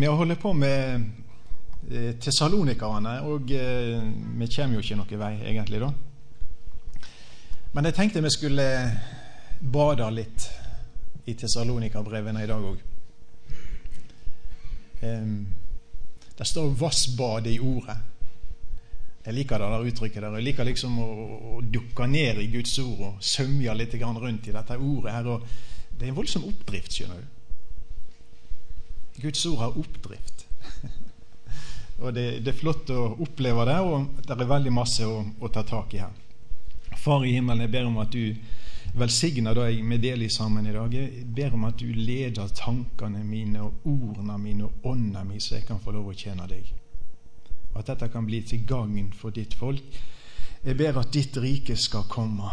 vi holdt på med tesalonikerne, og eh, vi kommer jo ikke noen vei, egentlig, da. Men jeg tenkte vi skulle bade litt i Tessalonika-brevene i dag òg. Det står 'vassbade i ordet'. Jeg liker det der uttrykket der. Jeg liker liksom å, å dukke ned i Guds ord og sømje litt rundt i dette ordet her. Og det er en voldsom oppdrift, skjønner du. Guds ord har oppdrift. og det, det, er flott å oppleve det, og det er veldig masse å, å ta tak i her. Far i himmelen, jeg ber om at du velsigner deg med del i sammen i dag. Jeg ber om at du leder tankene mine og ordene mine og ånda mi, så jeg kan få lov å tjene deg. At dette kan bli til gagn for ditt folk. Jeg ber at ditt rike skal komme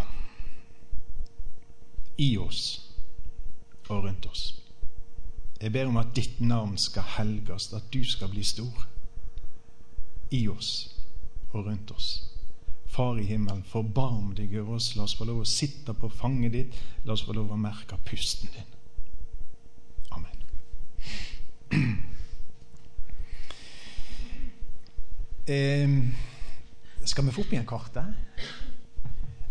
i oss og rundt oss. Jeg ber om at ditt navn skal helges, at du skal bli stor i oss og rundt oss. Far i himmelen, forbarm deg over oss. La oss få lov å sitte på fanget ditt. La oss få lov å merke pusten din. Amen. Eh, skal vi få opp igjen kartet?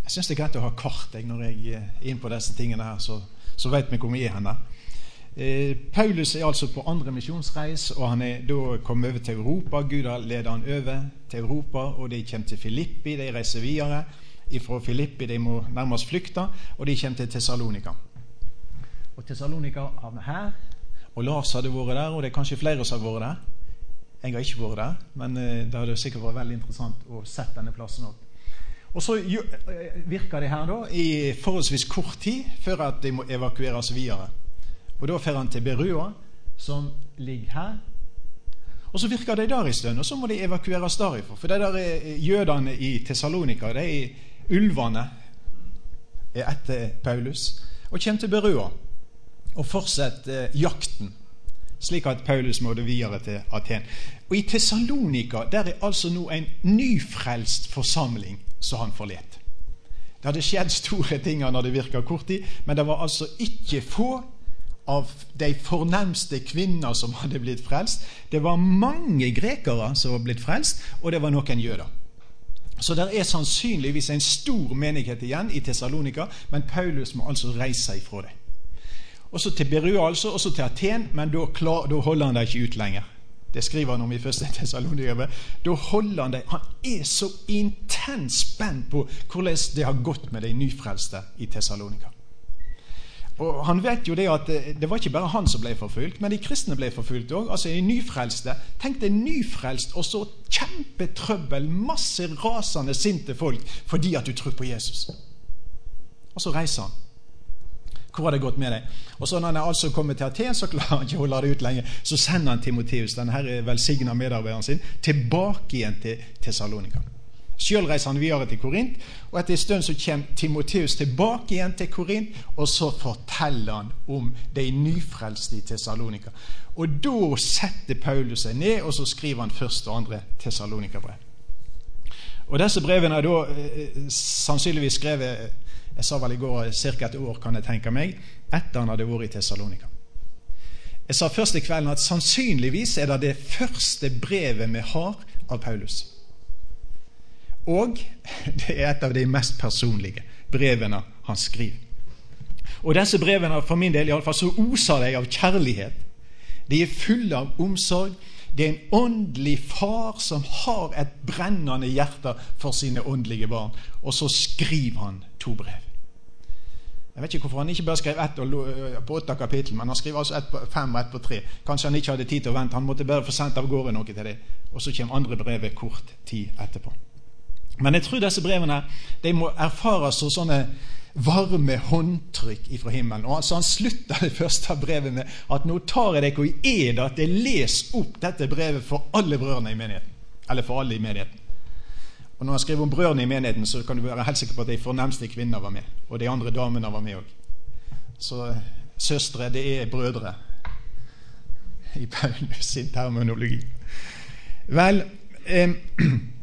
Jeg syns det er greit å ha kart når jeg er inn på disse tingene her, så, så vet vi hvor vi er hen. Eh, Paulus er altså på andre misjonsreis, og han er da kommet over til Europa. Gud har ledet han over til Europa, og de kommer til Filippi. De reiser videre. Fra Filippi de må nærmest flykte, og de kommer til Tessalonika. Og Tessalonika havner her. Og Lars hadde vært der, og det er kanskje flere som har vært der. Jeg har ikke vært der, men eh, det hadde sikkert vært veldig interessant å sette denne plassen opp. Og Så eh, virker det her da i forholdsvis kort tid før at de må evakueres videre. Og Da fer han til Berua, som ligger her. Og Så virker de der en stund, og så må de evakueres derifra. For de der eh, jødene i Tessalonika, de ulvene, er etter Paulus og kommer til Berua og fortsetter eh, jakten, slik at Paulus måtte videre til Aten. Og I Tessalonika der er altså nå en nyfrelst forsamling som han forlet. Det hadde skjedd store ting når det virka kort tid, men det var altså ikke få av de fornemste kvinner som hadde blitt frelst. Det var mange grekere som var blitt frelst, og det var noen jøder. Så det er sannsynligvis en stor menighet igjen i Tessalonika, men Paulus må altså reise ifra det. Også til Berua, altså, også til Aten, men da, klar, da holder han det ikke ut lenger. Det skriver han om i første Tessalonika. Da holder han det. Han er så intenst spent på hvordan det har gått med de nyfrelste i Tessalonika. Og Han vet jo det at det, det var ikke bare han som ble forfulgt, men de kristne ble forfulgt òg. Altså de nyfrelste. Tenk deg nyfrelst og så kjempetrøbbel, masse rasende, sinte folk fordi at du tror på Jesus. Og så reiser han. Hvor har det gått med deg? Og så Når han er altså kommet til Aten, så klarer han ikke å holde det ut lenger. Så sender han Timoteus, denne velsigna medarbeideren sin, tilbake igjen til Tessalonika. Sjøl reiser han videre til Korint, og etter en stund så kommer Timoteus tilbake igjen til Korint, og så forteller han om de nyfrelste i Tessalonika. Og da setter Paulus seg ned, og så skriver han første og andre Tessalonika-brev. Og Disse brevene er da eh, sannsynligvis skrevet jeg sa vel i går ca. et år, kan jeg tenke meg, etter han hadde vært i Tessalonika. Jeg sa først i kvelden at sannsynligvis er det det første brevet vi har av Paulus. Og det er et av de mest personlige brevene han skriver. Og disse brevene, for min del iallfall, så oser de av kjærlighet. De er fulle av omsorg. Det er en åndelig far som har et brennende hjerte for sine åndelige barn. Og så skriver han to brev. Jeg vet ikke hvorfor han ikke bare skrev ett på åtte kapittel, men han skriver altså ett på fem og ett på tre. Kanskje han ikke hadde tid til å vente. Han måtte bare få sendt av gårde noe til det. Og så kommer andre brevet kort tid etterpå. Men jeg tror disse brevene de må erfares som sånne varme håndtrykk ifra himmelen. Og altså Han slutter det første brevet med at nå tar jeg dere i ed at jeg leser opp dette brevet for alle brødrene i menigheten. Eller for alle i menigheten. Og Når han skriver om brødrene i menigheten, så kan du være helt sikker på at de fornemste kvinner var med. Og de andre damene var med òg. Så søstre, det er brødre i Paulus sin terminologi. Vel eh,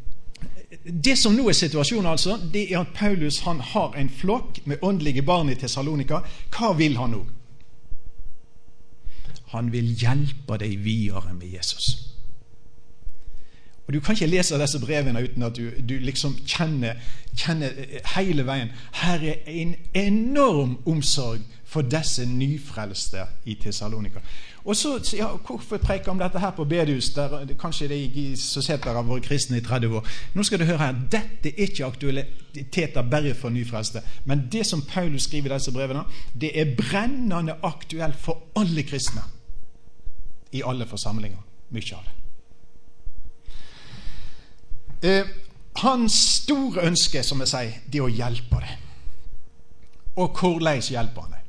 det som nå er situasjonen, altså, det er at Paulus han har en flokk med åndelige barn i Tessalonika. Hva vil han nå? Han vil hjelpe deg videre med Jesus. Og Du kan ikke lese disse brevene uten at du, du liksom kjenner, kjenner, hele veien Her er en enorm omsorg for disse nyfrelste i Tessalonika. Og så, ja, Hvorfor preke om dette her på bedehus? Der, kanskje det er sett der har vært kristne i 30 år. Nå skal du høre her, Dette er ikke aktualiteter bare for nyfrelste. Men det som Paulus skriver i disse brevene, det er brennende aktuelt for alle kristne. I alle forsamlinger. Mye av det. Eh, hans store ønske, som jeg sier, det er å hjelpe deg. Og hvordan hjelper han deg?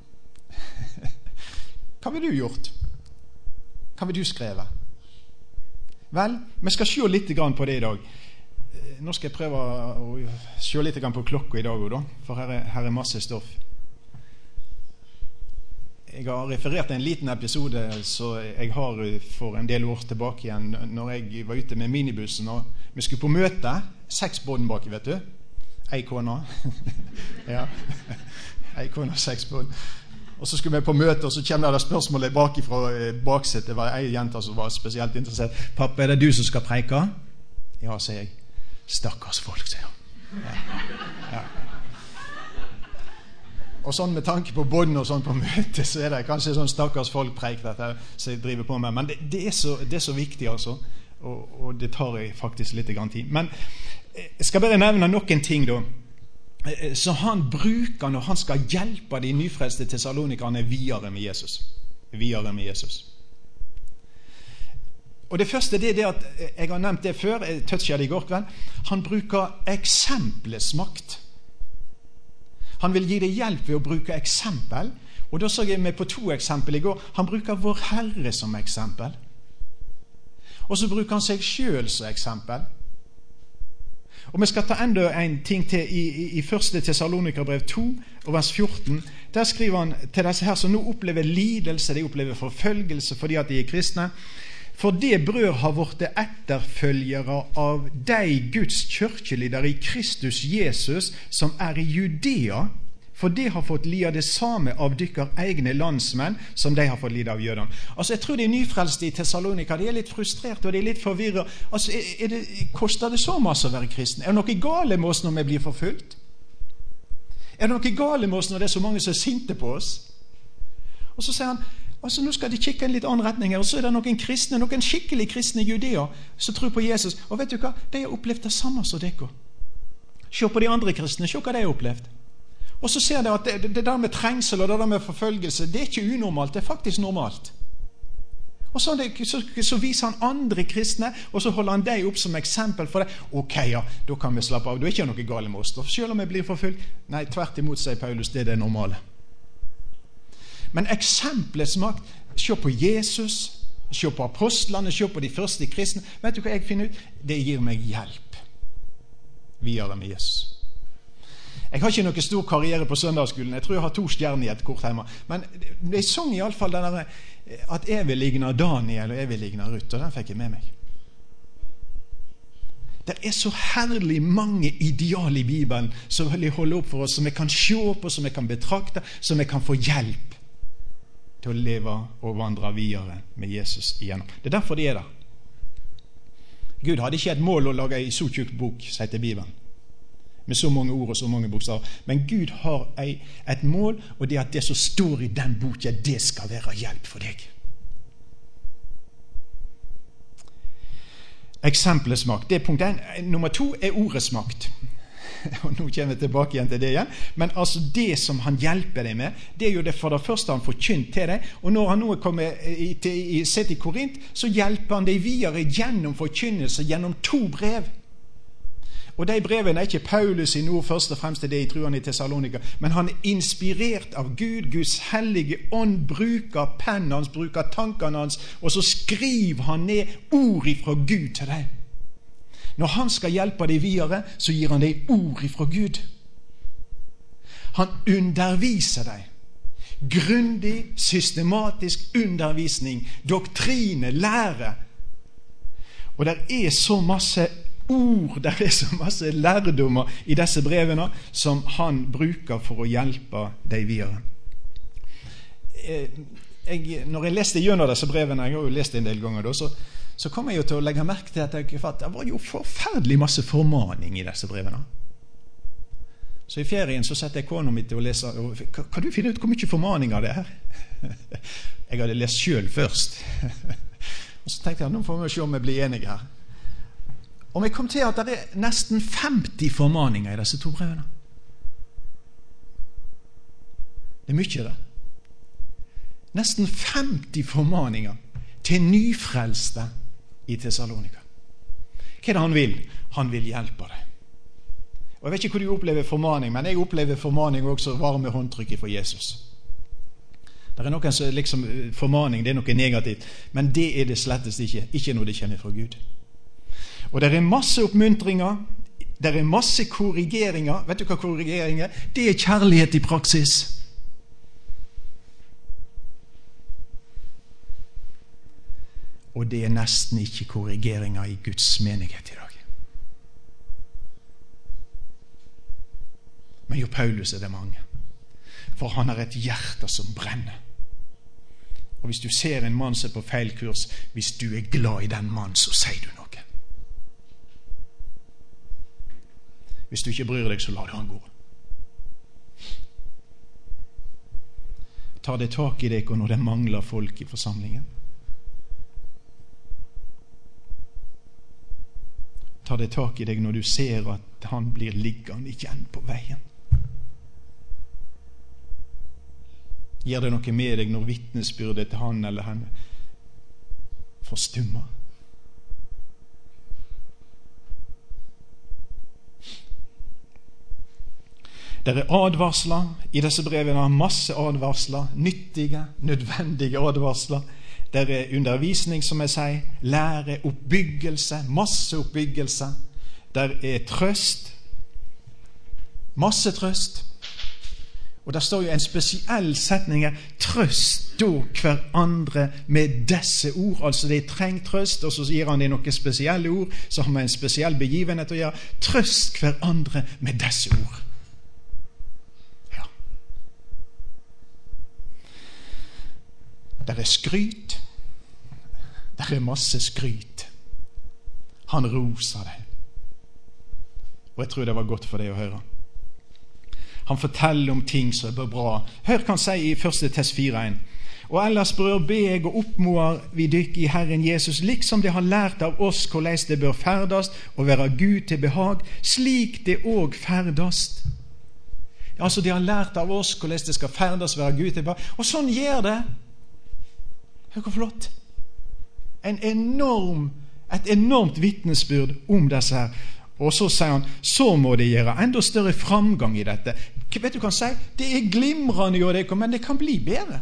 Hva ville du gjort? Hva vil du skrive? Vel, vi skal se litt på det i dag. Eh, nå skal jeg prøve å se litt på klokka i dag òg, for her er, her er masse stoff. Jeg har referert en liten episode som jeg har for en del år tilbake igjen, når jeg var ute med minibussen. og Vi skulle på møte. Seks bånd baki, vet du. Ei kone. ja. Ei kone og seks bånd. Og Så skulle vi på møte, og så kommer det spørsmålet bak fra eh, baksetet. Det var ei jente som var spesielt interessert. 'Pappa, er det du som skal preike?' 'Ja', sier jeg. 'Stakkars folk', sier hun. Ja. Ja. Og sånn med tanke på bånd og sånn på møtet, så er det kanskje sånn stakkars folk-preik dette som jeg driver på med. Men det, det, er, så, det er, så, viktig, altså. Og, og, det tar jeg faktisk litt tid. Men eh, jeg skal bare nevne noen ting, da. Eh, så han bruker når han skal hjelpe de nyfrelste tesalonikerne videre med Jesus. Videre med Jesus. Og Det første det er det at eh, jeg har nevnt det før, jeg toucha det i går kveld. Han bruker eksempelets makt. Han vil gi deg hjelp ved å bruke eksempel. Og Da så jeg med på to eksempel i går. Han bruker Vår Herre som eksempel. Og så bruker han seg sjøl som eksempel. Og Vi skal ta enda en ting til i, i, i 1. Tessalonikerbrev 2, og vers 14. Der skriver han til disse her som nå opplever lidelse, de opplever forfølgelse fordi at de er kristne. For det brød har blitt etterfølgere av de Guds kirkeledere i Kristus Jesus som er i Judea, for de har fått lide det samme av dykker egne landsmenn som de har fått lide av jødene. Altså, Jeg tror de nyfrelste i Tessalonika de er litt frustrerte og de er litt forvirra. Altså, er det, koster det så masse å være kristen? Er det noe galt med oss når vi blir forfulgt? Er det noe galt med oss når det er så mange som er sinte på oss? Og så sier han Altså Nå skal de kikke en litt annen retning her. Og så er det noen kristne, noen skikkelig kristne judeer som tror på Jesus. Og vet du hva? De har opplevd det samme som dere. Se på de andre kristne. Se hva de har opplevd. Og så ser dere at det, det der med trengsel og det der med forfølgelse det er ikke unormalt. Det er faktisk normalt. Og så, så, så, viser han andre kristne, og så holder han deg opp som eksempel for det. Ok, ja, da kan vi slappe av. Da er ikke noe galt med oss. Selv om jeg blir forfulgt. Nei, tvert imot, sier Paulus. Det er det normale. Men eksempelets makt Se på Jesus, se på apostlene, se på de første kristne. Vet du hva jeg finner ut? Det gir meg hjelp videre med Jesus. Jeg har ikke noe stor karriere på søndagsskolen. Jeg tror jeg har to stjerner i et kort hjemme. Men de sang iallfall den derre at jeg vil ligne Daniel, og jeg vil ligne Ruth. Og den fikk jeg med meg. Det er så herlig mange ideal i Bibelen som vil holde opp for oss, som vi kan se på, som vi kan betrakte, som vi kan få hjelp til å leve og vandre videre med Jesus igjennom. Det er derfor de er der. Gud hadde ikke et mål å lage ei så tjukk bok sier til Bibelen, med så mange ord og så mange bokstaver. Men Gud har et mål, og det er at det som står i den boka, det skal være hjelp for deg. Eksempelets makt. Det er punkt én. Nummer to er ordets makt. og nå kommer jeg tilbake igjen til det igjen. Men altså det som han hjelper deg med, det er jo det for det første han forkynt til deg. Og når han nå er kommet sett i Korint, så hjelper han deg videre gjennom forkynnelse, gjennom to brev. Og De brevene er ikke Paulus i ord først og fremst til det i truene i Tessalonika, men han er inspirert av Gud. Guds hellige ånd bruker pennen hans, bruker tankene hans, og så skriver han ned ord ifra Gud til deg. Når han skal hjelpe deg videre, så gir han deg ord ifra Gud. Han underviser deg. Grundig, systematisk undervisning, doktrine, lære. Og det er så masse ord, det er så masse lærdommer i disse brevene som han bruker for å hjelpe deg videre. Eh, jeg, når jeg leste gjennom disse brevene, jeg har jo lest en del ganger, da, så, så kom jeg jo til å legge merke til at, jeg, at det var jo forferdelig masse formaning i disse brevene. Så i ferien så setter jeg kona mi til å lese. Og, kan du finne ut hvor mye formaninger det er? Jeg hadde lest sjøl først. Og så tenkte jeg nå får vi se om vi blir enige her. Og vi kom til at det er nesten 50 formaninger i disse to brevene. Det er mye, det. Nesten 50 formaninger til nyfrelste i Tessalonika. Hva er det han vil? Han vil hjelpe deg. Og Jeg vet ikke hvor du opplever formaning, men jeg opplever formaning også varme håndtrykket fra Jesus. Det er noen som liksom, Formaning det er noe negativt, men det er det slettest ikke. Ikke når det kommer fra Gud. Og det er masse oppmuntringer, det er masse korrigeringer. Vet du hva korrigering er? Det er kjærlighet i praksis. Og det er nesten ikke korrigeringer i Guds menighet i dag. Men jo Paulus er det mange. For han har et hjerte som brenner. Og Hvis du ser en mann som er på feil kurs, hvis du er glad i den mannen, så sier du noe. Hvis du ikke bryr deg, så la du han gå. Tar det tak i deg når det mangler folk i forsamlingen? Tar det tak i deg når du ser at han blir liggende igjen på veien? Gjør det noe med deg når vitnesbyrdet til han eller henne forstummer? Det er advarsler i disse brevene. Masse advarsler. Nyttige, nødvendige advarsler. Det er undervisning, som jeg sier. Lære, oppbyggelse. Masse oppbyggelse. Det er trøst. Masse trøst. Og der står jo en spesiell setning her. Trøst da hverandre med disse ord. Altså de trenger trøst, og så gir han dem noen spesielle ord så har vi en spesiell begivenhet å gjøre. Trøst hverandre med disse ord. Det er skryt. Det er masse skryt. Han roser det. Og jeg tror det var godt for deg å høre. Han forteller om ting som er bra. Hør hva han sier i 1. Test 4.1. Og ellers, brør, jeg og oppmoder vi dykk i Herren Jesus, liksom det har lært av oss hvordan det bør ferdast og være Gud til behag, slik det òg ferdast. Altså, de har lært av oss hvordan det skal ferdes og være Gud til behag. Og sånn gjør det. Hør hvor flott. En enorm, et enormt vitnesbyrd om disse her. Og så sier han så må det gjøre enda større framgang i dette. Vet du hva han sier? Det er glimrende, jo, det, men det kan bli bedre.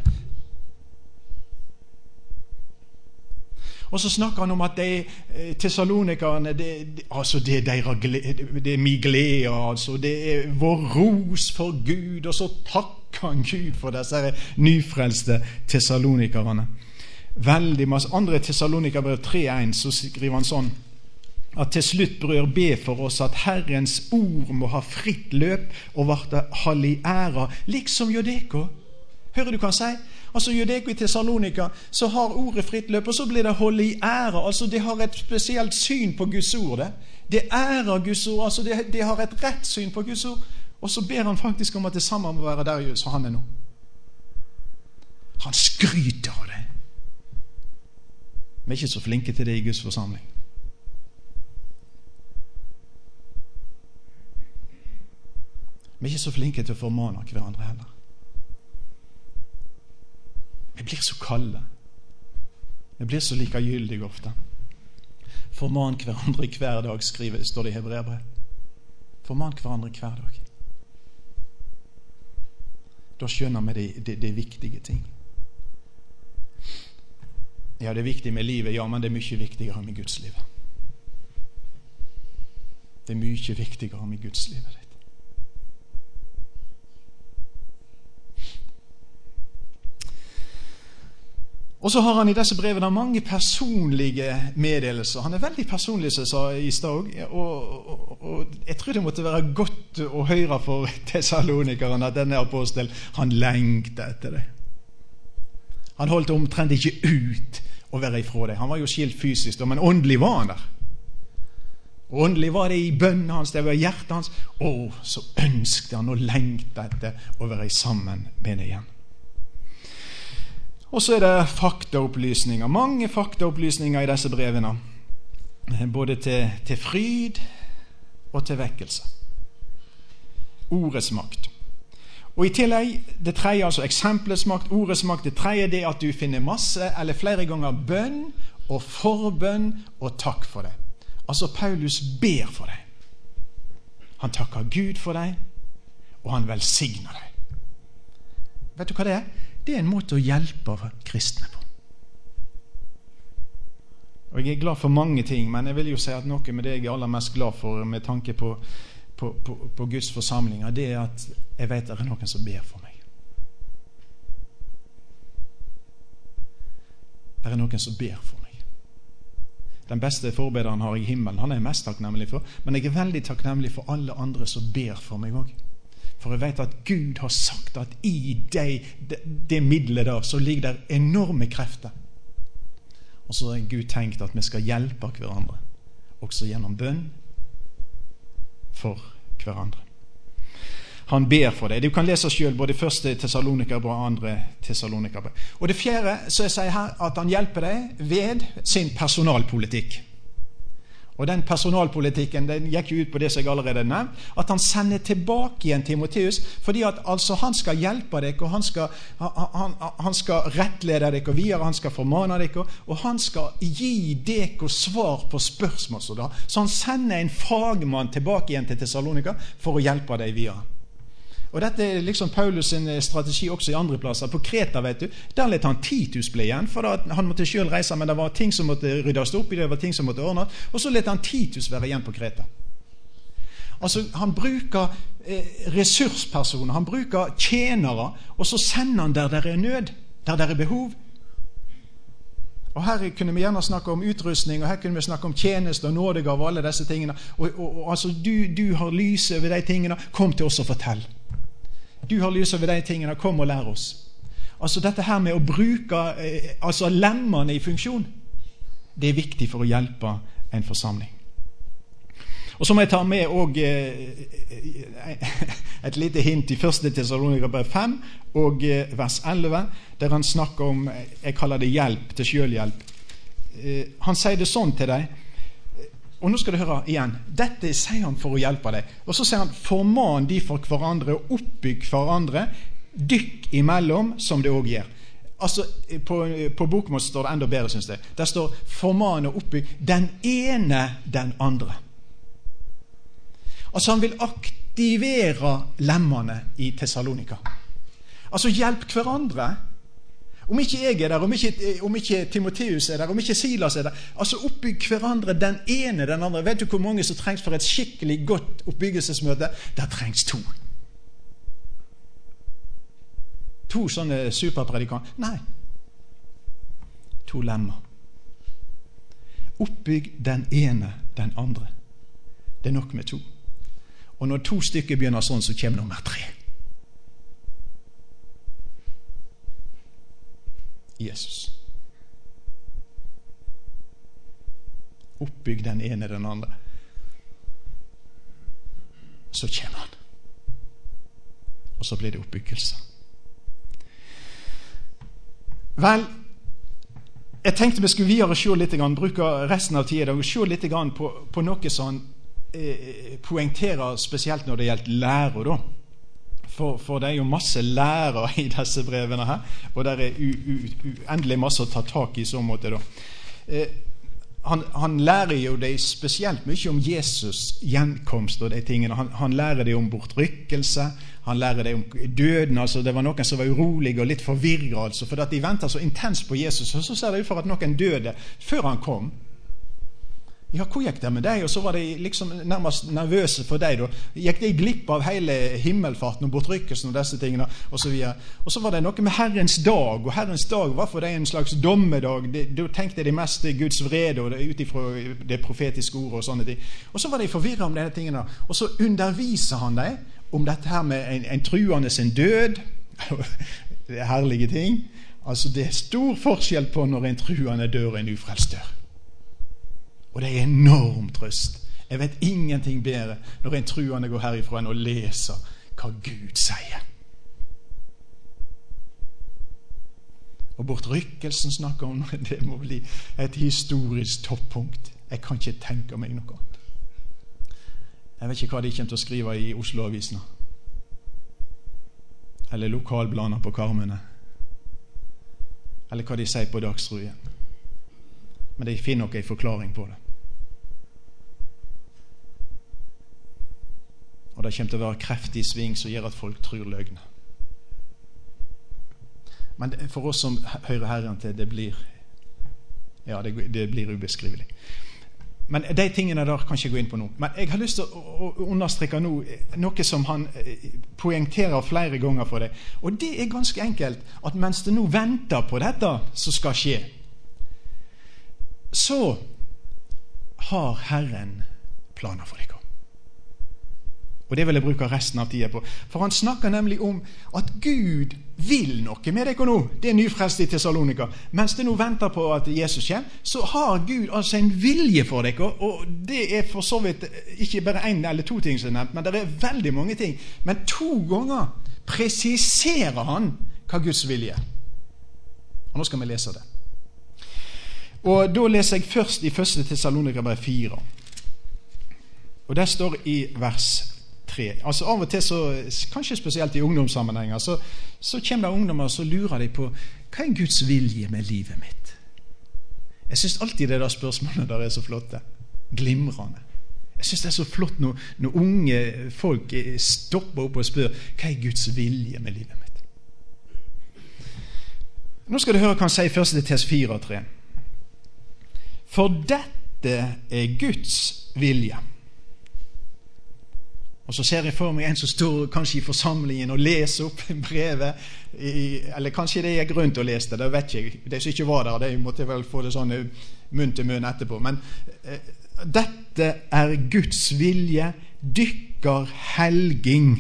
Og så snakker han om at de eh, tessalonikerne det, altså det, det, er min glede. Altså, det er vår ros for Gud. Og så takker han Gud for disse nyfrelste tessalonikerne. Veldig masse. Andre Tessalonikerbrev 3.1 så skriver han sånn at til slutt, brødre, be for oss at Herrens ord må ha fritt løp og varte hall i æra, liksom Jodeko. Hører du hva han sier? Altså Jodeko i Tessalonika, så har ordet fritt løp, og så blir det holde i æra. Altså Det har et spesielt syn på Guds ord. Det, det ærer Guds ord. altså det, de, har et rett syn på Guds ord. Og så ber han faktisk om at det samme må være der som han er nå. Han skryter av det. Vi er ikke så flinke til det i Guds forsamling. Vi er ikke så flinke til å formane hverandre heller. Vi blir så kalde. Vi blir så likegyldige ofte. Forman hverandre hver dag, skriver, står det i Hebreabrevet. Forman hverandre hver dag. Da skjønner vi det, de, de viktige ting. Ja, det er viktig med livet, ja, men det er mye viktigere med Guds liv. Det er mye viktigere med Guds ditt. Og så har han i disse brevene mange personlige meddelelser. Han er veldig personlig, som jeg sa i stad. Og, og, og, jeg tror det måtte være godt å høre for tesalonikeren at denne apostelen han lengter etter det. Han holdt omtrent ikke ut å være ifra deg. Han var jo skilt fysisk, men åndelig var han der. Og Åndelig var det i bønnen hans, det var hjertet hans. Å, så ønsket han og lengta etter å være sammen med deg igjen. Og så er det faktaopplysninger. Mange faktaopplysninger i disse brevene. Både til, til fryd og til vekkelse. Ordets makt. Og i tillegg, det tredje, altså eksempelets makt, ordets makt, det tredje det at du finner masse eller flere ganger bønn og forbønn og takk for det. Altså, Paulus ber for deg. Han takker Gud for deg, og han velsigner deg. Vet du hva det er? Det er en måte å hjelpe kristne på. Og Jeg er glad for mange ting, men jeg vil jo si at noe med det jeg er aller mest glad for med tanke på, på, på, på Guds forsamlinger, det er at jeg vet det er noen som ber for meg. Det er noen som ber for meg. Den beste forbederen har jeg i himmelen. Han er jeg mest takknemlig for. Men jeg er veldig takknemlig for alle andre som ber for meg òg. For jeg vet at Gud har sagt at i det, det, det middelet der så ligger der enorme krefter. Og så har Gud tenkt at vi skal hjelpe hverandre, også gjennom bønn for hverandre. Han ber for deg. Du kan lese sjøl både første tesalonikerbrev og andre tesalonikerbrev. Og det fjerde så jeg sier her, at han hjelper deg ved sin personalpolitikk. Og Den personalpolitikken den gikk jo ut på det som jeg allerede nevnt, at han sender tilbake igjen Timoteus. fordi at altså han skal hjelpe dere, og han skal, han, han skal rettlede dere videre, han skal formane dere, og han skal gi dere svar på spørsmål. Så, så han sender en fagmann tilbake igjen til Tessalonika for å hjelpe deg videre. Og Dette er liksom Paulus sin eh, strategi også i andre plasser. På Kreta vet du, der lot han Titus bli igjen. for Han måtte selv reise, men det var ting som måtte ryddes opp i, det var ting som måtte ordnes. Og så lot han Titus være igjen på Kreta. Altså, Han bruker eh, ressurspersoner, han bruker tjenere, og så sender han der det er nød, der det er behov. Og Her kunne vi gjerne snakke om utrustning, og her kunne vi snakke om tjeneste og nådegave og alle disse tingene. Og, og, og altså, du, du har lyset over de tingene. Kom til oss og fortell du har lyst over de tingene, kom og lær oss. Altså Dette her med å bruke eh, altså lemmene i funksjon, det er viktig for å hjelpe en forsamling. Og Så må jeg ta med eh, et lite hint i 1. Tessalonika 5 og eh, vers 11, der han snakker om Jeg kaller det hjelp til sjølhjelp. Han sier det sånn til deg og nå skal du høre igjen. Dette sier han for å hjelpe deg. Og så sier han forman de for hverandre og oppbygg hverandre, dykk imellom, som det òg gjør. Altså, På, på bokmål står det enda bedre, syns jeg. Der står 'forman og oppbygg den ene den andre'. Altså, han vil aktivere lemmene i Tessalonika. Altså, hjelp hverandre om ikke jeg er der, om ikke, om ikke Timoteus er der, om ikke Silas er der altså Oppbygg hverandre, den ene den andre. Vet du hvor mange som trengs for et skikkelig godt oppbyggelsesmøte? Der trengs to. To sånne superpredikanter? Nei. To lemmer. Oppbygg den ene den andre. Det er nok med to. Og når to stykker begynner sånn, så kommer nummer tre. Jesus. Oppbygg den ene den andre. Så kommer han. Og så blir det oppbyggelse. Vel, jeg tenkte vi skulle videre se litt, bruke resten av tida og se litt på, på noe som eh, poengterer spesielt når det gjelder lære. da. For, for, det er jo masse lærer i disse brevene her, og det er uendelig masse å ta tak i i så måte. da. Eh, han, han, lærer jo dem spesielt mye om Jesus' gjenkomst og de tingene. Han, han lærer dem om bortrykkelse, han lærer dem om døden. altså Det var noen som var urolige og litt forvirra, altså, for de venta så intenst på Jesus. Og så ser det ut for at noen døde før han kom. Ja, hvor gikk det med deg? Og så var de liksom nærmest nervøse for deg. da. Gikk de glipp av hele himmelfarten og bortrykkelsen og disse tingene? Og så, videre. og så var det noe med Herrens dag, og Herrens dag var for dem en slags dommedag. Da tenkte de mest Guds vrede ut ifra det profetiske ordet og sånne ting. Og så var de forvirra om disse tingene. Og så underviser han dem om dette her med en, en truende sin død. det er herlige ting. Altså, det er stor forskjell på når en truende dør og en ufrelst dør. Og det er enorm trøst. Jeg vet ingenting bedre når en truende går herifra enn å lese hva Gud sier. Og bortrykkelsen snakker om det må bli et historisk toppunkt. Jeg kan ikke tenke meg noe annet. Jeg vet ikke hva de kommer til å skrive i Oslo-avisene. Eller lokalbladene på Karmøyene. Eller hva de sier på Dagsrevyen. Men de finner nok en forklaring på det. Og det kommer til å være kreftig sving som gjør at folk tror løgner. Men for oss som hører Herren til, det blir Ja, det, det blir ubeskrivelig. Men de tingene der kan jeg ikke gå inn på nå. Men jeg har lyst til å, understreke nå noe som han eh, poengterer flere ganger for deg. Og det er ganske enkelt at mens du nå venter på dette som skal skje, så har Herren planer for dere. Og det vil jeg bruke resten av tida på. For han snakker nemlig om at Gud vil noe med dere nå. Det er nyfrelste i Tessalonika. Mens det nå venter på at Jesus kommer, så har Gud altså en vilje for dere. Og det er for så vidt ikke bare én eller to ting som er nevnt, men det er veldig mange ting. Men to ganger presiserer han hva Guds vilje er. Og nå skal vi lese det. Og Da leser jeg først i 1. Tessalonika 4. Og Der står i vers 3. Altså Av og til, så, kanskje spesielt i ungdomssammenhenger, så, så kommer det ungdommer og så lurer de på hva er Guds vilje med livet mitt. Jeg syns alltid det der spørsmålet der er så flotte. Glimrende. Jeg syns det er så flott når, når, unge folk stopper opp og spør hva er Guds vilje med livet mitt. Nå skal du høre hva han sier først til Tes 4 og 3. For dette er Guds vilje og så ser jeg for meg en som står kanskje i forsamlingen og leser opp brevet. I, eller kanskje det er grunn til å lese det, vet jeg. De som ikke var der, de måtte vel få det sånn munn til munn etterpå. Men eh, dette er Guds vilje, dykker helging.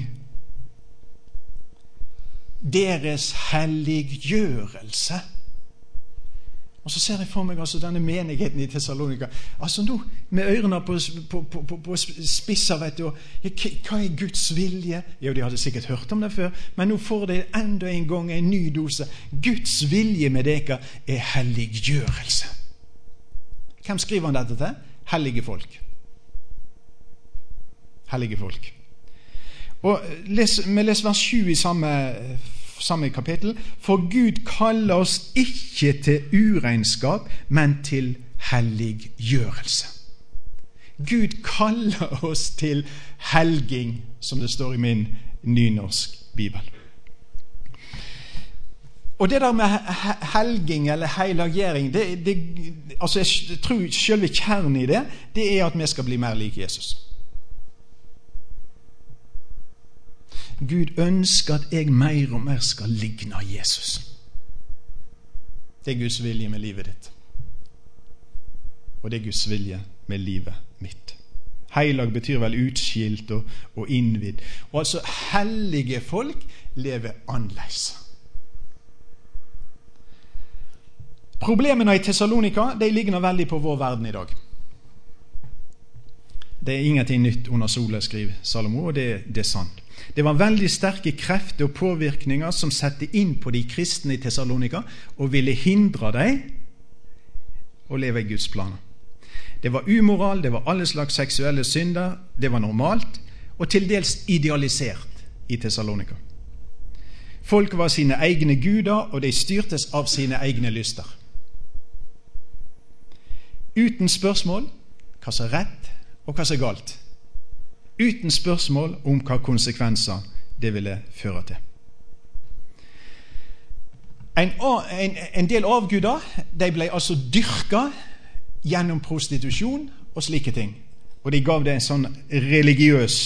Deres helliggjørelse. Og så ser jeg for meg altså denne menigheten i Tessalonika. Altså nå med ørene på, på, på, på spissa, vet du. Hva er Guds vilje? Jo, de hadde sikkert hørt om det før, men nå får de enda en gang en ny dose. Guds vilje med dere er helliggjørelse. Hvem skriver han dette til? Hellige folk. Hellige folk. Og les, Vi leser vers 7 i samme samme kapittel. For Gud kaller oss ikke til uregnskap, men til helliggjørelse. Gud kaller oss til helging, som det står i min nynorsk bibel. Og det der med helging eller heilagjering det, det, altså Jeg tror selve kjernen i det det er at vi skal bli mer lik Jesus. Gud ønsker at jeg mer og mer skal ligne Jesus. Det er Guds vilje med livet ditt. Og det er Guds vilje med livet mitt. Heilag betyr vel utskilt og, og innvidd. Og altså hellige folk lever annerledes. Problemene i Tessalonika ligner veldig på vår verden i dag. Det er ingenting nytt under sola, skriver Salomo, og det, det er sant. Det var veldig sterke krefter og påvirkninger som satte inn på de kristne i Tessalonika og ville hindre dem å leve i Guds planer. Det var umoral, det var alle slags seksuelle synder, det var normalt og til dels idealisert i Tessalonika. Folk var sine egne guder, og de styrtes av sine egne lyster. Uten spørsmål hva som er rett, og hva som er galt uten spørsmål om hva konsekvenser det ville føre til. En, en, en del avguder de ble altså dyrka gjennom prostitusjon og slike ting. Og de gav det en sånn religiøs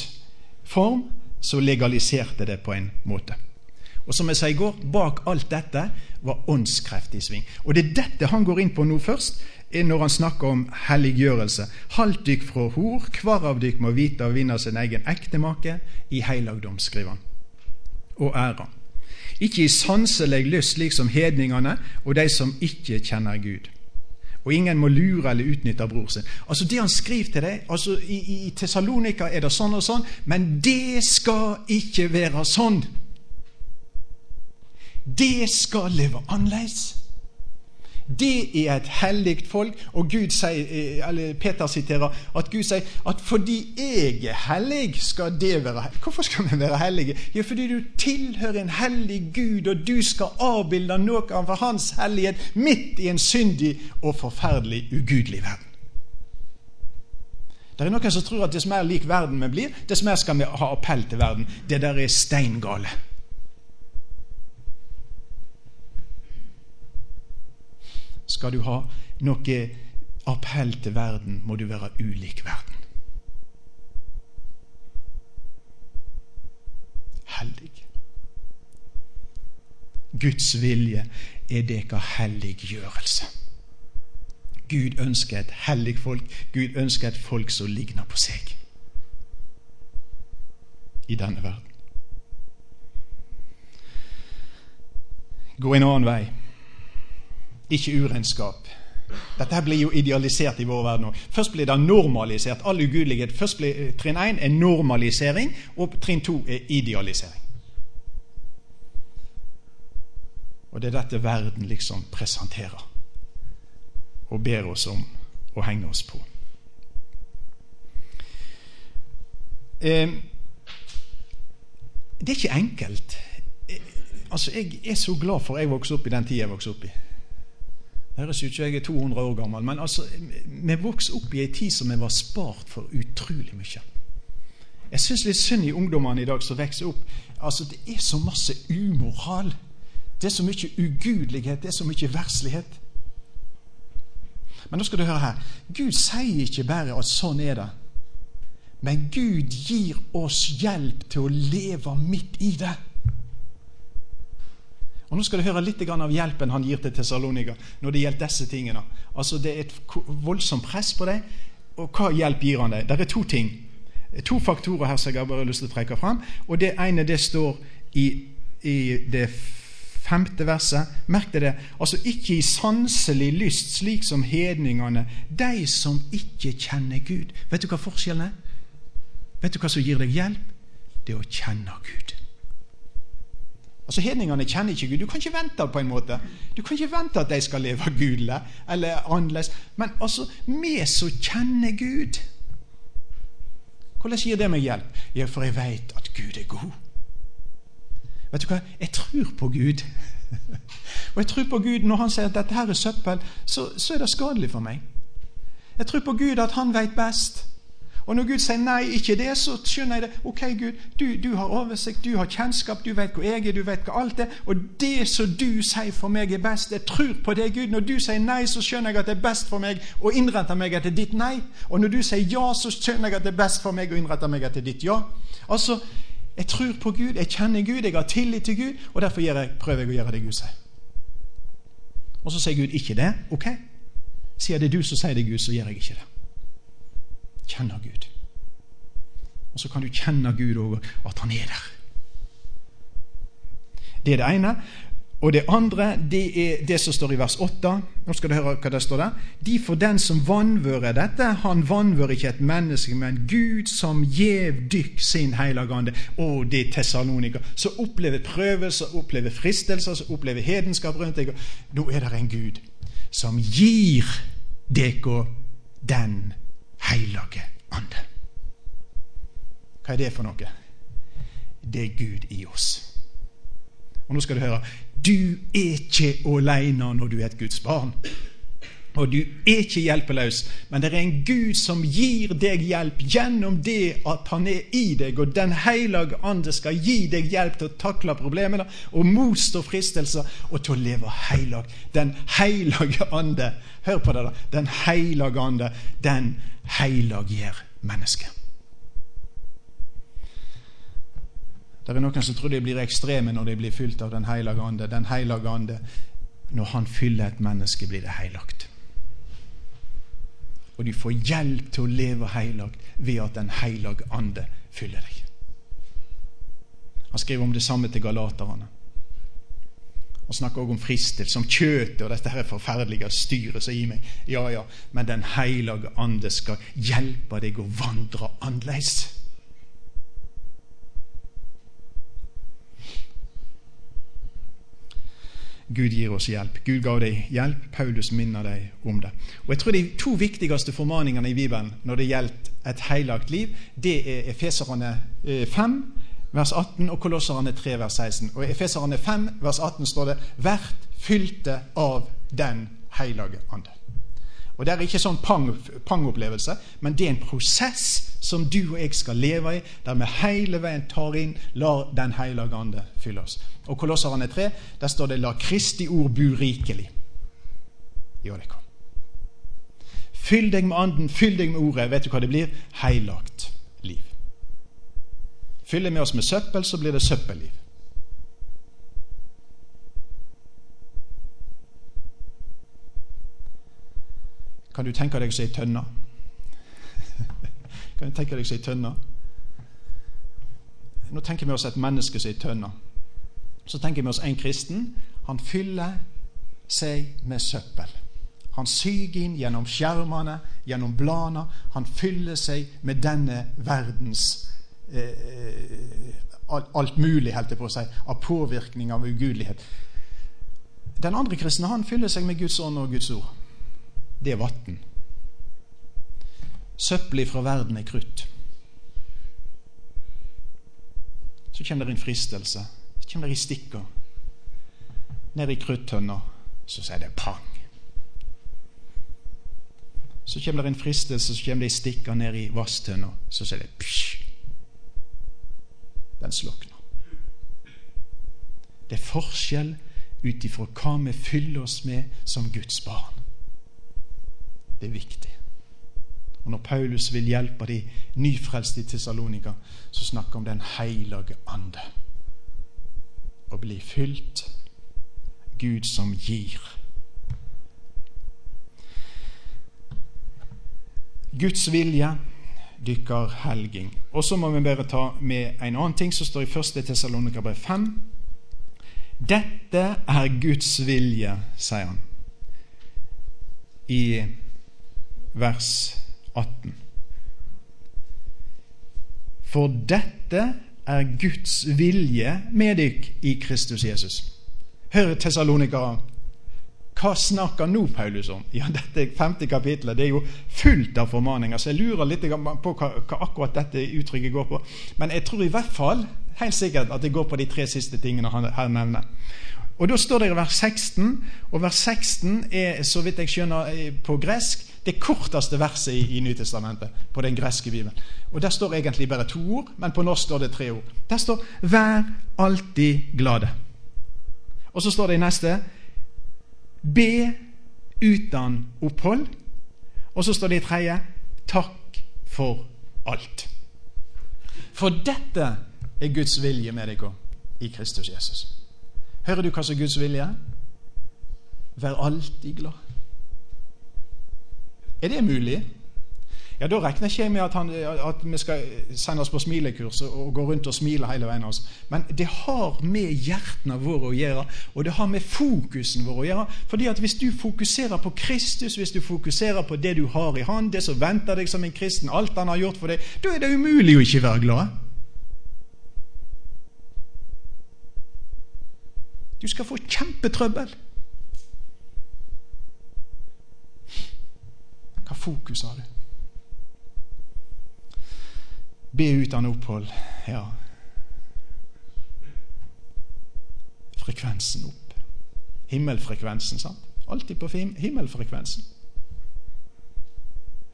form som legaliserte det på en måte. Og som jeg sa i går, bak alt dette var åndskreft i sving. Og det er dette han går inn på nå først, når han snakker om helliggjørelse. Halt dykk fra hor, hver av dykk må vite å vinne sin egen ektemake i heilagdom, skriver han, og ære. Ikke i sanselig lyst slik som hedningene og de som ikke kjenner Gud. Og ingen må lure eller utnytte bror sin. Altså Det han skriver til deg altså I, i Tessalonika er det sånn og sånn, men det skal ikke være sånn. Det skal leve annerledes. Det er et hellig folk, og sier, eh, Peter siterer at Gud sier at fordi jeg er hellig, skal det være hellig. Hvorfor skal vi være hellige? Jo, fordi du tilhører en hellig Gud, og du skal avbilde noe av Hans hellighet midt i en syndig og forferdelig ugudelig verden. Det er noen som tror at dess mer lik verden vi blir, dess mer skal vi ha appell til verden. Det der er steingale. Skal du ha noe appell til verden, må du være ulik verden. Hellig. Guds vilje er deka helliggjørelse. Gud ønsker et hellig folk. Gud ønsker et folk som ligner på seg i denne verden. Gå en annen vei ikke urenskap. Dette blir jo idealisert i vår verden òg. Først blir det normalisert. All ugudelighet. Først blir eh, Trinn 1 er normalisering, og trinn 2 er idealisering. Og det er dette verden liksom presenterer og ber oss om å henge oss på. Eh, det er ikke enkelt. Eh, altså, Jeg er så glad for at jeg vokste opp i den tida jeg vokste opp i. Høres ut som jeg er 200 år gammel, men altså, vi vokste opp i ei tid som vi var spart for utrolig mye. Jeg syns litt synd i ungdommene i dag som vokser opp. Altså, Det er så masse umoral. Det er så mye ugudelighet, det er så mye verslighet. Men nå skal du høre her. Gud sier ikke bare at sånn er det. Men Gud gir oss hjelp til å leve midt i det. Og Nå skal du høre litt av hjelpen han gir til Tessalonika når det gjelder disse tingene. Altså Det er et voldsomt press på deg. Og hva hjelp gir han deg? Det er to ting. To faktorer her som jeg har bare lyst til å trekke fram. Og Det ene det står i, i det femte verset. Merk deg det. Altså ikke i sanselig lyst, slik som hedningene, de som ikke kjenner Gud. Vet du hva forskjellen er? Vet du hva som gir deg hjelp? Det er å kjenne Gud. Altså Hedningene kjenner ikke Gud. Du kan ikke vente på en måte. Du kan ikke vente at de skal leve gudelig eller annerledes. Men altså, vi som kjenner Gud Hvordan gir det meg hjelp? Ja, for jeg vet at Gud er god. Vet du hva? Jeg tror på Gud. Og jeg tror på Gud når han sier at dette her er søppel, så, så er det skadelig for meg. Jeg tror på Gud at han vet best. Og når Gud sier nei, ikke det, så skjønner jeg det. Ok, Gud, du, du har oversikt, du har kjennskap, du vet hvor jeg er, du vet hva alt er. Og det som du sier for meg er best, jeg tror på det, Gud. Når du sier nei, så skjønner jeg at det er best for meg å innrette meg etter ditt nei. Og når du sier ja, så skjønner jeg at det er best for meg å innrette meg etter ditt ja. Altså, jeg tror på Gud, jeg kjenner Gud, jeg har tillit til Gud, og derfor jeg, prøver jeg å gjøre det Gud sier. Og så sier Gud ikke det. Ok, sier det du som sier det, Gud, så gjør jeg ikke det kjenner Gud. Og så kan du kjenne Gud òg, at han er der. Det er det ene. Og det andre det er det som står i vers 8. Nå skal du høre hva det står der. De for den som vanvører dette, han vanvører ikke et menneske, men Gud som gjev dykk sin Og det er Tessalonika. Så opplever prøvelser, opplever fristelser, som opplever hedenskap rundt deg. Nå er det en Gud som gir dere den hellige ande. Hva er det for noe? Det er Gud i oss. Og nå skal du høre du er ikke alene når du er et Guds barn. Og du er ikke hjelpeløs, men det er en Gud som gir deg hjelp gjennom det at han er i deg, og Den hellige ande skal gi deg hjelp til å takle problemene og motstå fristelser og til å leve heilag. Den hellige ande, hør på det, da. Den hellige ande, den helliggjør mennesket. Det er noen som tror de blir ekstreme når de blir fylt av Den hellige ande. Den hellige ande, når han fyller et menneske, blir det heilagt. Og du får hjelp til å leve heilagt ved at Den hellige ande fyller deg. Han skriver om det samme til galaterne. Han snakker også om fristelse, om kjøttet og dette her forferdelige styret som gir meg. Ja, ja, men Den hellige ande skal hjelpe deg å vandre annerledes. Gud gir oss hjelp. Gud ga deg hjelp. Paulus minner deg om det. Og jeg tror De to viktigste formaningene i Bibelen når det gjelder et heilagt liv, det er Efeserane 5, vers 18 og Kolosserne 3, vers 16. Og I Efeserane 5, vers 18 står det «Vert fylte av Den hellige ande'. Og Det er ikke sånn pang-opplevelse, pang men det er en prosess som du og jeg skal leve i, der vi hele veien tar inn, lar Den hellige ande fylle oss. Og Kolosserne 3, der står det 'La Kristi ord bu rikelig'. Ja, det kom. Fyll deg med anden, fyll deg med ordet. Vet du hva det blir? Heilagt liv. Fyller vi oss med søppel, så blir det søppelliv. Kan du tenke deg som ei tønne? kan du tenke deg som ei tønne? Nå tenker vi oss et menneske som ei tønne. Så tenker vi oss en kristen. Han fyller seg med søppel. Han syger inn gjennom skjermene, gjennom bladene. Han fyller seg med denne verdens eh, alt mulig, holdt jeg på å si, av påvirkning av ugudelighet. Den andre kristne han fyller seg med Guds ånd og Guds ord. Det er vann. Søppelet fra verden er krutt. Så kommer det en fristelse. Så kommer det i stikker. Ned i kruttønna så sier det pang. Så kommer det en fristelse, så kommer det ei stikker ned i vasstønna, så sier det psj. Den slukner. Det er forskjell ut ifra hva vi fyller oss med som Guds barn. Det er viktig. Og Når Paulus vil hjelpe de nyfrelste i Tessalonika, så snakker han om Den hellige ande. Å bli fylt Gud som gir. Guds vilje dykker helging. Og så må vi bare ta med en annen ting som står i 1. Tessalonika 5. Dette er Guds vilje, sier han i vers 18. For dette er Guds vilje med dykk i Kristus Jesus. Hør Tessalonika hva snakker nå Paulus om? Ja, Dette femte kapitlet det er jo fullt av formaninger, så jeg lurer litt på hva, hva, akkurat dette uttrykket går på. Men jeg tror i hvert fall helt sikkert at det går på de tre siste tingene han her nevner. Og Da står det i vers 16, og vers 16 er, så vidt jeg skjønner, på gresk det korteste verset i, i Nytestamentet, på den greske bibelen. Og Der står egentlig bare to ord, men på norsk står det tre ord. Der står 'vær alltid glade'. Og så står det i neste Be uten opphold. Og så står det i tredje takk for alt. For dette er Guds vilje med deg i Kristus Jesus. Hører du hva som er Guds vilje? Vær alltid glad. Er det mulig? ja, da regner ikke jeg med at, han, at, vi skal sende oss på smilekurs og gå rundt og smile hele veien. Altså. Men det har med hjertene våre å gjøre, og det har med fokusen vår å gjøre. Fordi at hvis du fokuserer på Kristus, hvis du fokuserer på det du har i Han, det som venter deg som en kristen, alt han har gjort for deg, da er det umulig å ikke være glad. Du skal få kjempetrøbbel. Hva fokus har du? Be uten opphold. Ja. Frekvensen opp. Himmelfrekvensen, sant? Alltid på himmelfrekvensen.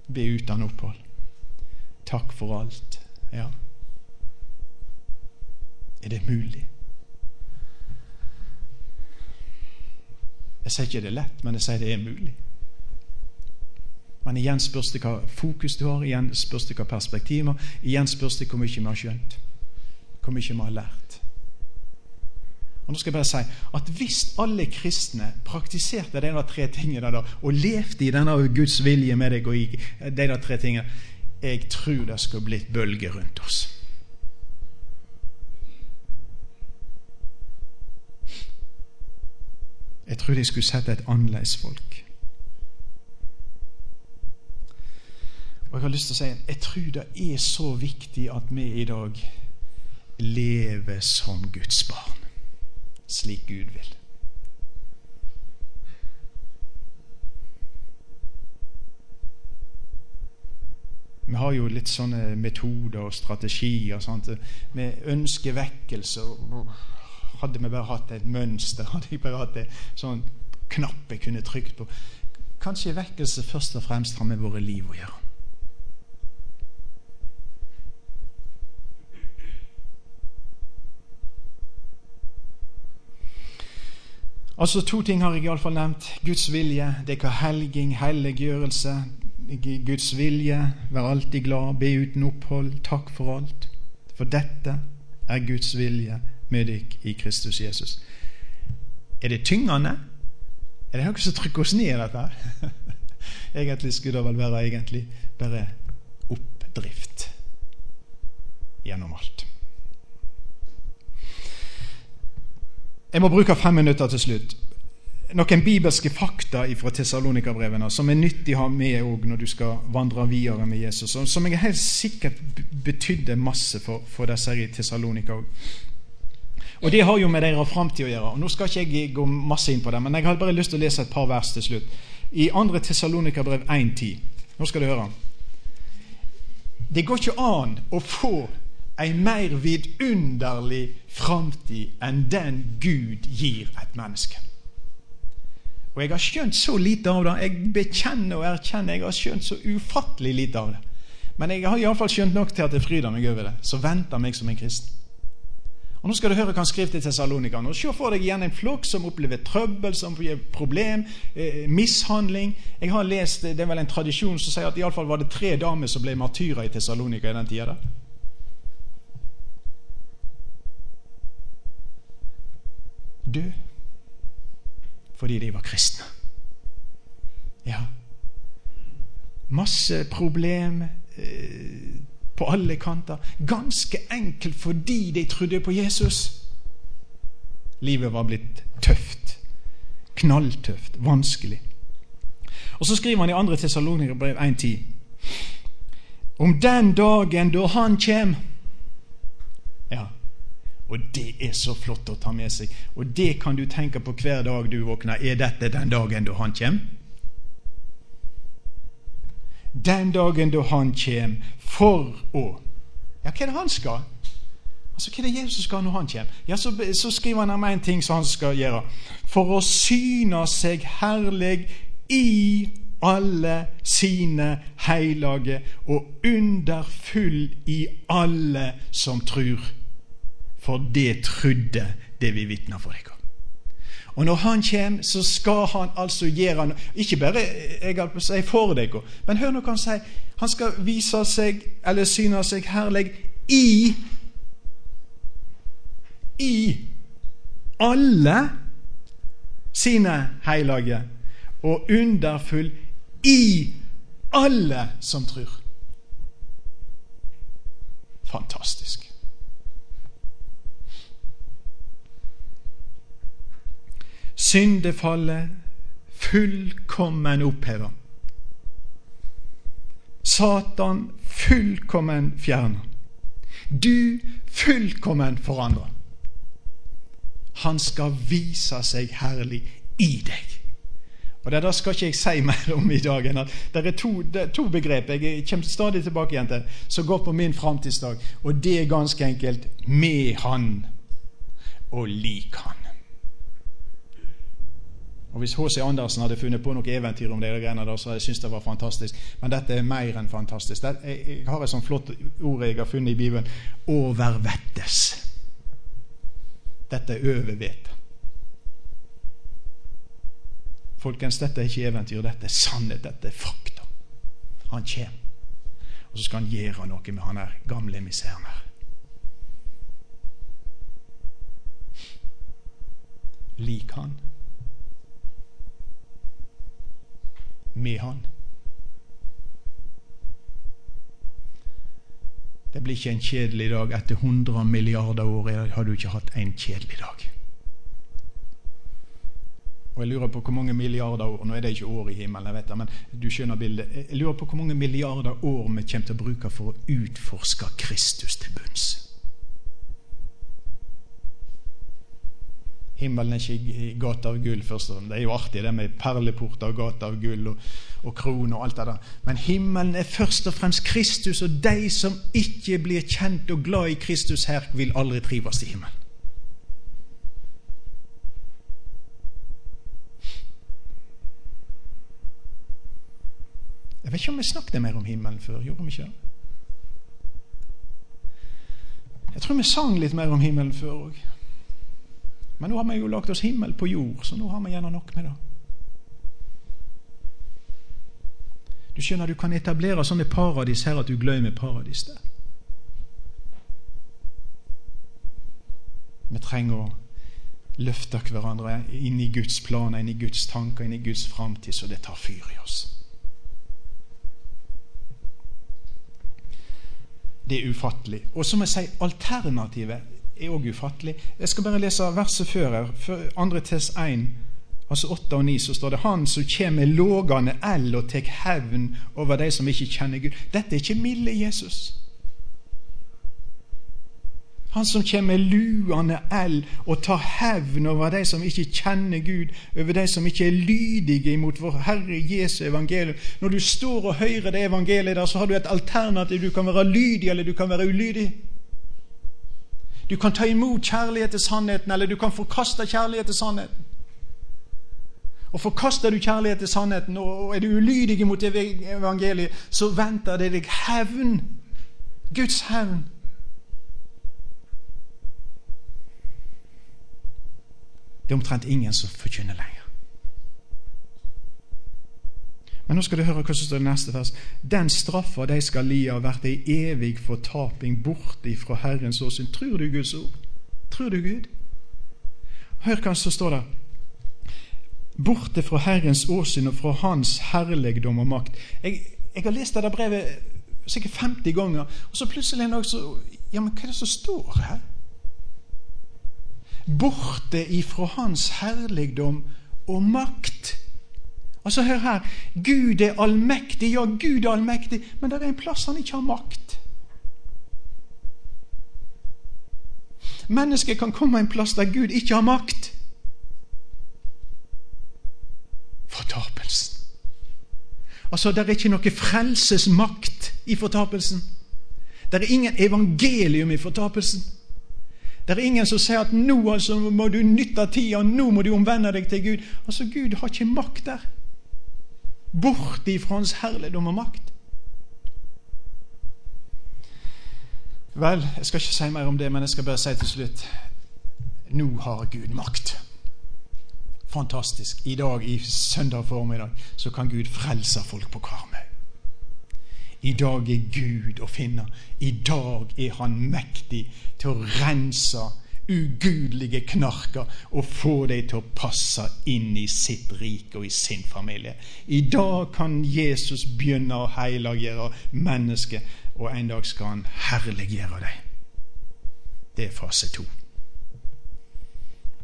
Be uten opphold. Takk for alt. Ja. Er det mulig? Jeg sier ikke det er lett, men jeg sier det er mulig. Men igjen spørs det hva fokus du har, igjen spørs det hva perspektiver, igjen spørs det hvor mye vi har skjønt, hvor mye vi har lært. Og nå skal jeg bare si at Hvis alle kristne praktiserte de tre tingene da, og levde i denne Guds vilje med deg og i de tre tingene, jeg tror det skulle bli et bølge rundt oss. Jeg tror de skulle sette et annerledes folk. Og Jeg har lyst til å si jeg tror det er så viktig at vi i dag lever som Guds barn, slik Gud vil. Vi har jo litt sånne metoder og strategier. Sant? Vi ønsker vekkelse. Hadde vi bare hatt et mønster, hadde jeg bare hatt en sånn knapp jeg kunne trykt på Kanskje vekkelse først og fremst har med våre liv å gjøre. Altså To ting har jeg iallfall nevnt. Guds vilje, det er hva helging, helliggjørelse, Guds vilje, vær alltid glad, be uten opphold, takk for alt. For dette er Guds vilje med deg i Kristus Jesus. Er det tyngende? Er det noe som trykker oss ned, dette? egentlig skulle det vel være egentlig bare oppdrift gjennom alt. Jeg må bruke fem minutter til slutt noen bibelske fakta fra Tessalonika-brevene som er nyttig å ha med når du skal vandre videre med Jesus, og som jeg helt sikkert betydde masse for, for disse i Tessalonika òg. Og Det har jo med deres framtid å gjøre. og Nå skal ikke jeg gå masse inn på det, men jeg hadde bare lyst til å lese et par vers til slutt. I 2. Tessalonika-brev 1.10. Nå skal du høre. Det går ikke an å få en mer vidunderlig framtid enn den Gud gir et menneske. Og jeg har skjønt så lite av det. Jeg bekjenner og erkjenner jeg har skjønt så ufattelig lite av det. Men jeg har iallfall skjønt nok til at jeg fryder meg over det. Så venter meg som en kristen. Og Nå skal du høre hva han skriver til Tessalonikerne. Se for deg igjen en flokk som opplever trøbbel, som gir problem, eh, mishandling. Jeg har lest, Det er vel en tradisjon som sier at iallfall var det tre damer som ble martyrer i Tessalonika i den tida. Død fordi de var kristne. Ja. Masse problem eh, på alle kanter. Ganske enkelt fordi de trodde på Jesus. Livet var blitt tøft. Knalltøft. Vanskelig. Og Så skriver han i 2. Tessalonikerbrev 1.10.: Om den dagen da Han kjem Ja, og det er så flott å ta med seg. Og det kan du tenke på hver dag du våkner. Er dette den dagen da han kommer? Den dagen da han kommer for å Ja, hva er det han skal? Altså, Hva er det Jesus skal når han kommer? Ja, Så, så skriver han om en ting som han skal gjøre. For å syne seg herlig i alle sine heilage og underfull i alle som tror for det trudde det vi vitna for dere. Og når han kommer, så skal han altså gjøre noe Ikke bare jeg holdt på å si for dere, men hør nå hva han sier. Han skal vise seg, eller syne seg herlig, i I alle sine hellige, og underfull i alle som tror. Fantastisk. Syndefallet fullkommen oppheva. Satan fullkommen fjerna. Du fullkommen forandra. Han skal vise seg herlig i deg. Og Det der skal ikke jeg si mer om i dag. enn at Det er to, det er to begrep jeg kommer stadig tilbake igjen til, som går på min framtidsdag. Og det er ganske enkelt med Han og lik Han. Og Hvis H.C. Andersen hadde funnet på noe eventyr om det, greiene der, så hadde jeg syntes det var fantastisk. Men dette er mer enn fantastisk. jeg har et sånt flott ord jeg har funnet i Bibelen. Overvettes. Dette er overvet. Folkens, dette er ikke eventyr, dette er sannhet, dette er fakta. Han kommer. Og så skal han gjøre noe med han her gamle miseren her. Lik han. Med Han. Det blir ikke en kjedelig dag. Etter 100 milliarder år har du ikke hatt en kjedelig dag. Og jeg lurer på hvor mange milliarder år Nå er det ikke år i himmelen, jeg vet det, men du skjønner bildet. Jeg lurer på hvor mange milliarder år vi kommer til å bruke for å utforske Kristus til bunns. Himmelen er ikke i gate av gull. først Det er jo artig det med perleporter og gata av gull og, og krone og alt det der. Men himmelen er først og fremst Kristus, og de som ikke blir kjent og glad i Kristus her, vil aldri trives i himmelen. Jeg vet ikke om vi snakket mer om himmelen før. Gjorde vi ikke det? Jeg tror vi sang litt mer om himmelen før òg. Men nå har vi jo lagt oss himmel på jord, så nå har vi gjerne nok med det. Du skjønner, du kan etablere sånne paradis her at du glemmer paradis der. Vi trenger å løfte hverandre inn i Guds planer, inn i Guds tanker, inn i Guds framtid, så det tar fyr i oss. Det er ufattelig. Og så må jeg si alternativet er òg ufattelig. Jeg skal bare lese verset før her. 2. Tes 1, altså 8 og 9, så står det Han som kjem med lågande eld og tek hevn over de som ikke kjenner Gud. Dette er ikke milde Jesus. Han som kommer med luende eld og tar hevn over de som ikke kjenner Gud, over de som ikke er lydige imot vår Herre Jesu evangelium. Når du står og hører det evangeliet der, så har du et alternativ. Du kan være lydig, eller du kan være ulydig. Du kan ta imot kjærlighet til sannheten, eller du kan forkaste kjærlighet til sannheten. Og Forkaster du kjærlighet til sannheten, og er du ulydig mot evangeliet, så venter det deg hevn. Guds hevn. Det er omtrent ingen som forkynner lenger. Men nå skal du høre hva som står i neste vers. Den straffa de skal li av, vært ei evig fortaping borte ifra Herrens åsyn. Tror du Guds ord? Tror du Gud? Hør hva som står der. Borte fra Herrens åsyn og fra Hans herligdom og makt. Jeg, jeg har lest dette brevet sikkert 50 ganger, og så plutselig en dag så Ja, men hva er det som står her? borte ifra Hans herligdom og makt. Altså Hør her. Gud er allmektig. Ja, Gud er allmektig, men det er en plass han ikke har makt. Mennesket kan komme en plass der Gud ikke har makt. Fortapelsen. Altså, Det er ikke noe frelsesmakt i fortapelsen. Det er ingen evangelium i fortapelsen. Det er ingen som sier at nå altså, må du nytte tida, nå må du omvende deg til Gud. Altså, Gud har ikke makt der. Bort ifra Hans herligdom og makt. Vel, jeg skal ikke si mer om det, men jeg skal bare si til slutt Nå har Gud makt. Fantastisk. I dag, i søndag formiddag, så kan Gud frelse folk på Karmøy. I dag er Gud å finne. I dag er Han mektig til å rense ugudelige knarker og få dem til å passe inn i sitt rike og i sin familie. I dag kan Jesus begynne å helliggjøre mennesket, og en dag skal han herliggjøre dem. Det er fase to.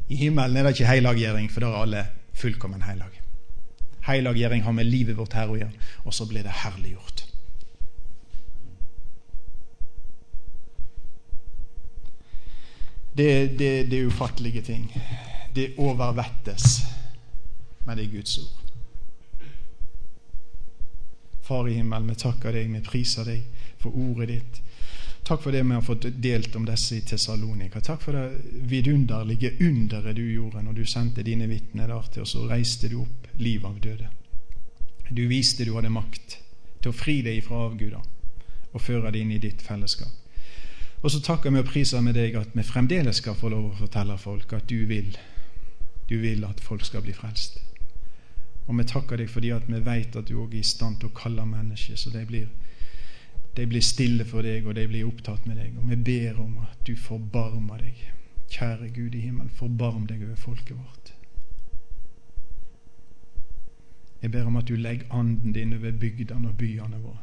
I himmelen er det ikke helliggjøring, for da er alle fullkommen hellige. Helliggjøring har med livet vårt her å gjøre, og så blir det herliggjort. Det, det, det er ufattelige ting. Det overvettes. Men det er Guds ord. Far i himmelen, vi takker deg, vi priser deg for ordet ditt. Takk for det vi har fått delt om disse i Tessalonika. Takk for det vidunderlige underet du gjorde når du sendte dine vitner der til, oss og reiste du opp liv av døde. Du viste du hadde makt til å fri deg fra avguder og føre deg inn i ditt fellesskap. Og så takker vi og priser med deg at vi fremdeles skal få lov å fortelle folk at du vil, du vil at folk skal bli frelst. Og vi takker deg fordi at vi vet at du òg er i stand til å kalle mennesker, så de blir, de blir stille for deg, og de blir opptatt med deg. Og vi ber om at du forbarmer deg. Kjære Gud i himmelen, forbarm deg over folket vårt. Jeg ber om at du legger anden din over bygdene og byene våre,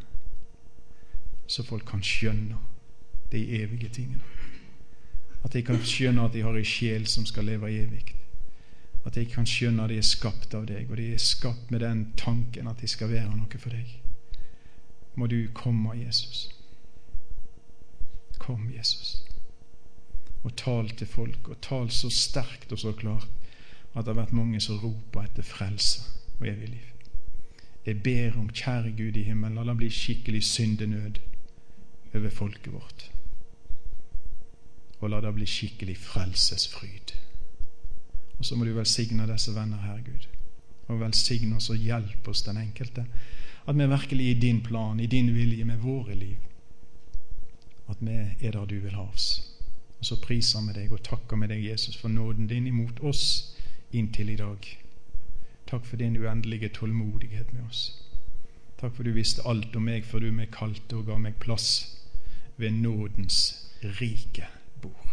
så folk kan skjønne de evige tingene. At jeg kan skjønne at jeg har en sjel som skal leve evig. At jeg kan skjønne at de er skapt av deg, og de er skapt med den tanken at de skal være noe for deg. Må du komme, Jesus. Kom, Jesus. Og tal til folk, og tal så sterkt og så klart at det har vært mange som roper etter frelse og evig liv. Jeg ber om, kjære Gud i himmelen, la det bli skikkelig syndenød over folket vårt. Og la det bli skikkelig frelsesfryd. Og så må du velsigne disse venner her, Gud. Og velsigne oss og hjelpe oss, den enkelte. At vi virkelig i din plan, i din vilje med våre liv, at vi er der du vil ha oss. Og så priser vi deg og takker med deg, Jesus, for nåden din imot oss inntil i dag. Takk for din uendelige tålmodighet med oss. Takk for du visste alt om meg før du meg kalte og ga meg plass ved nådens rike Buch.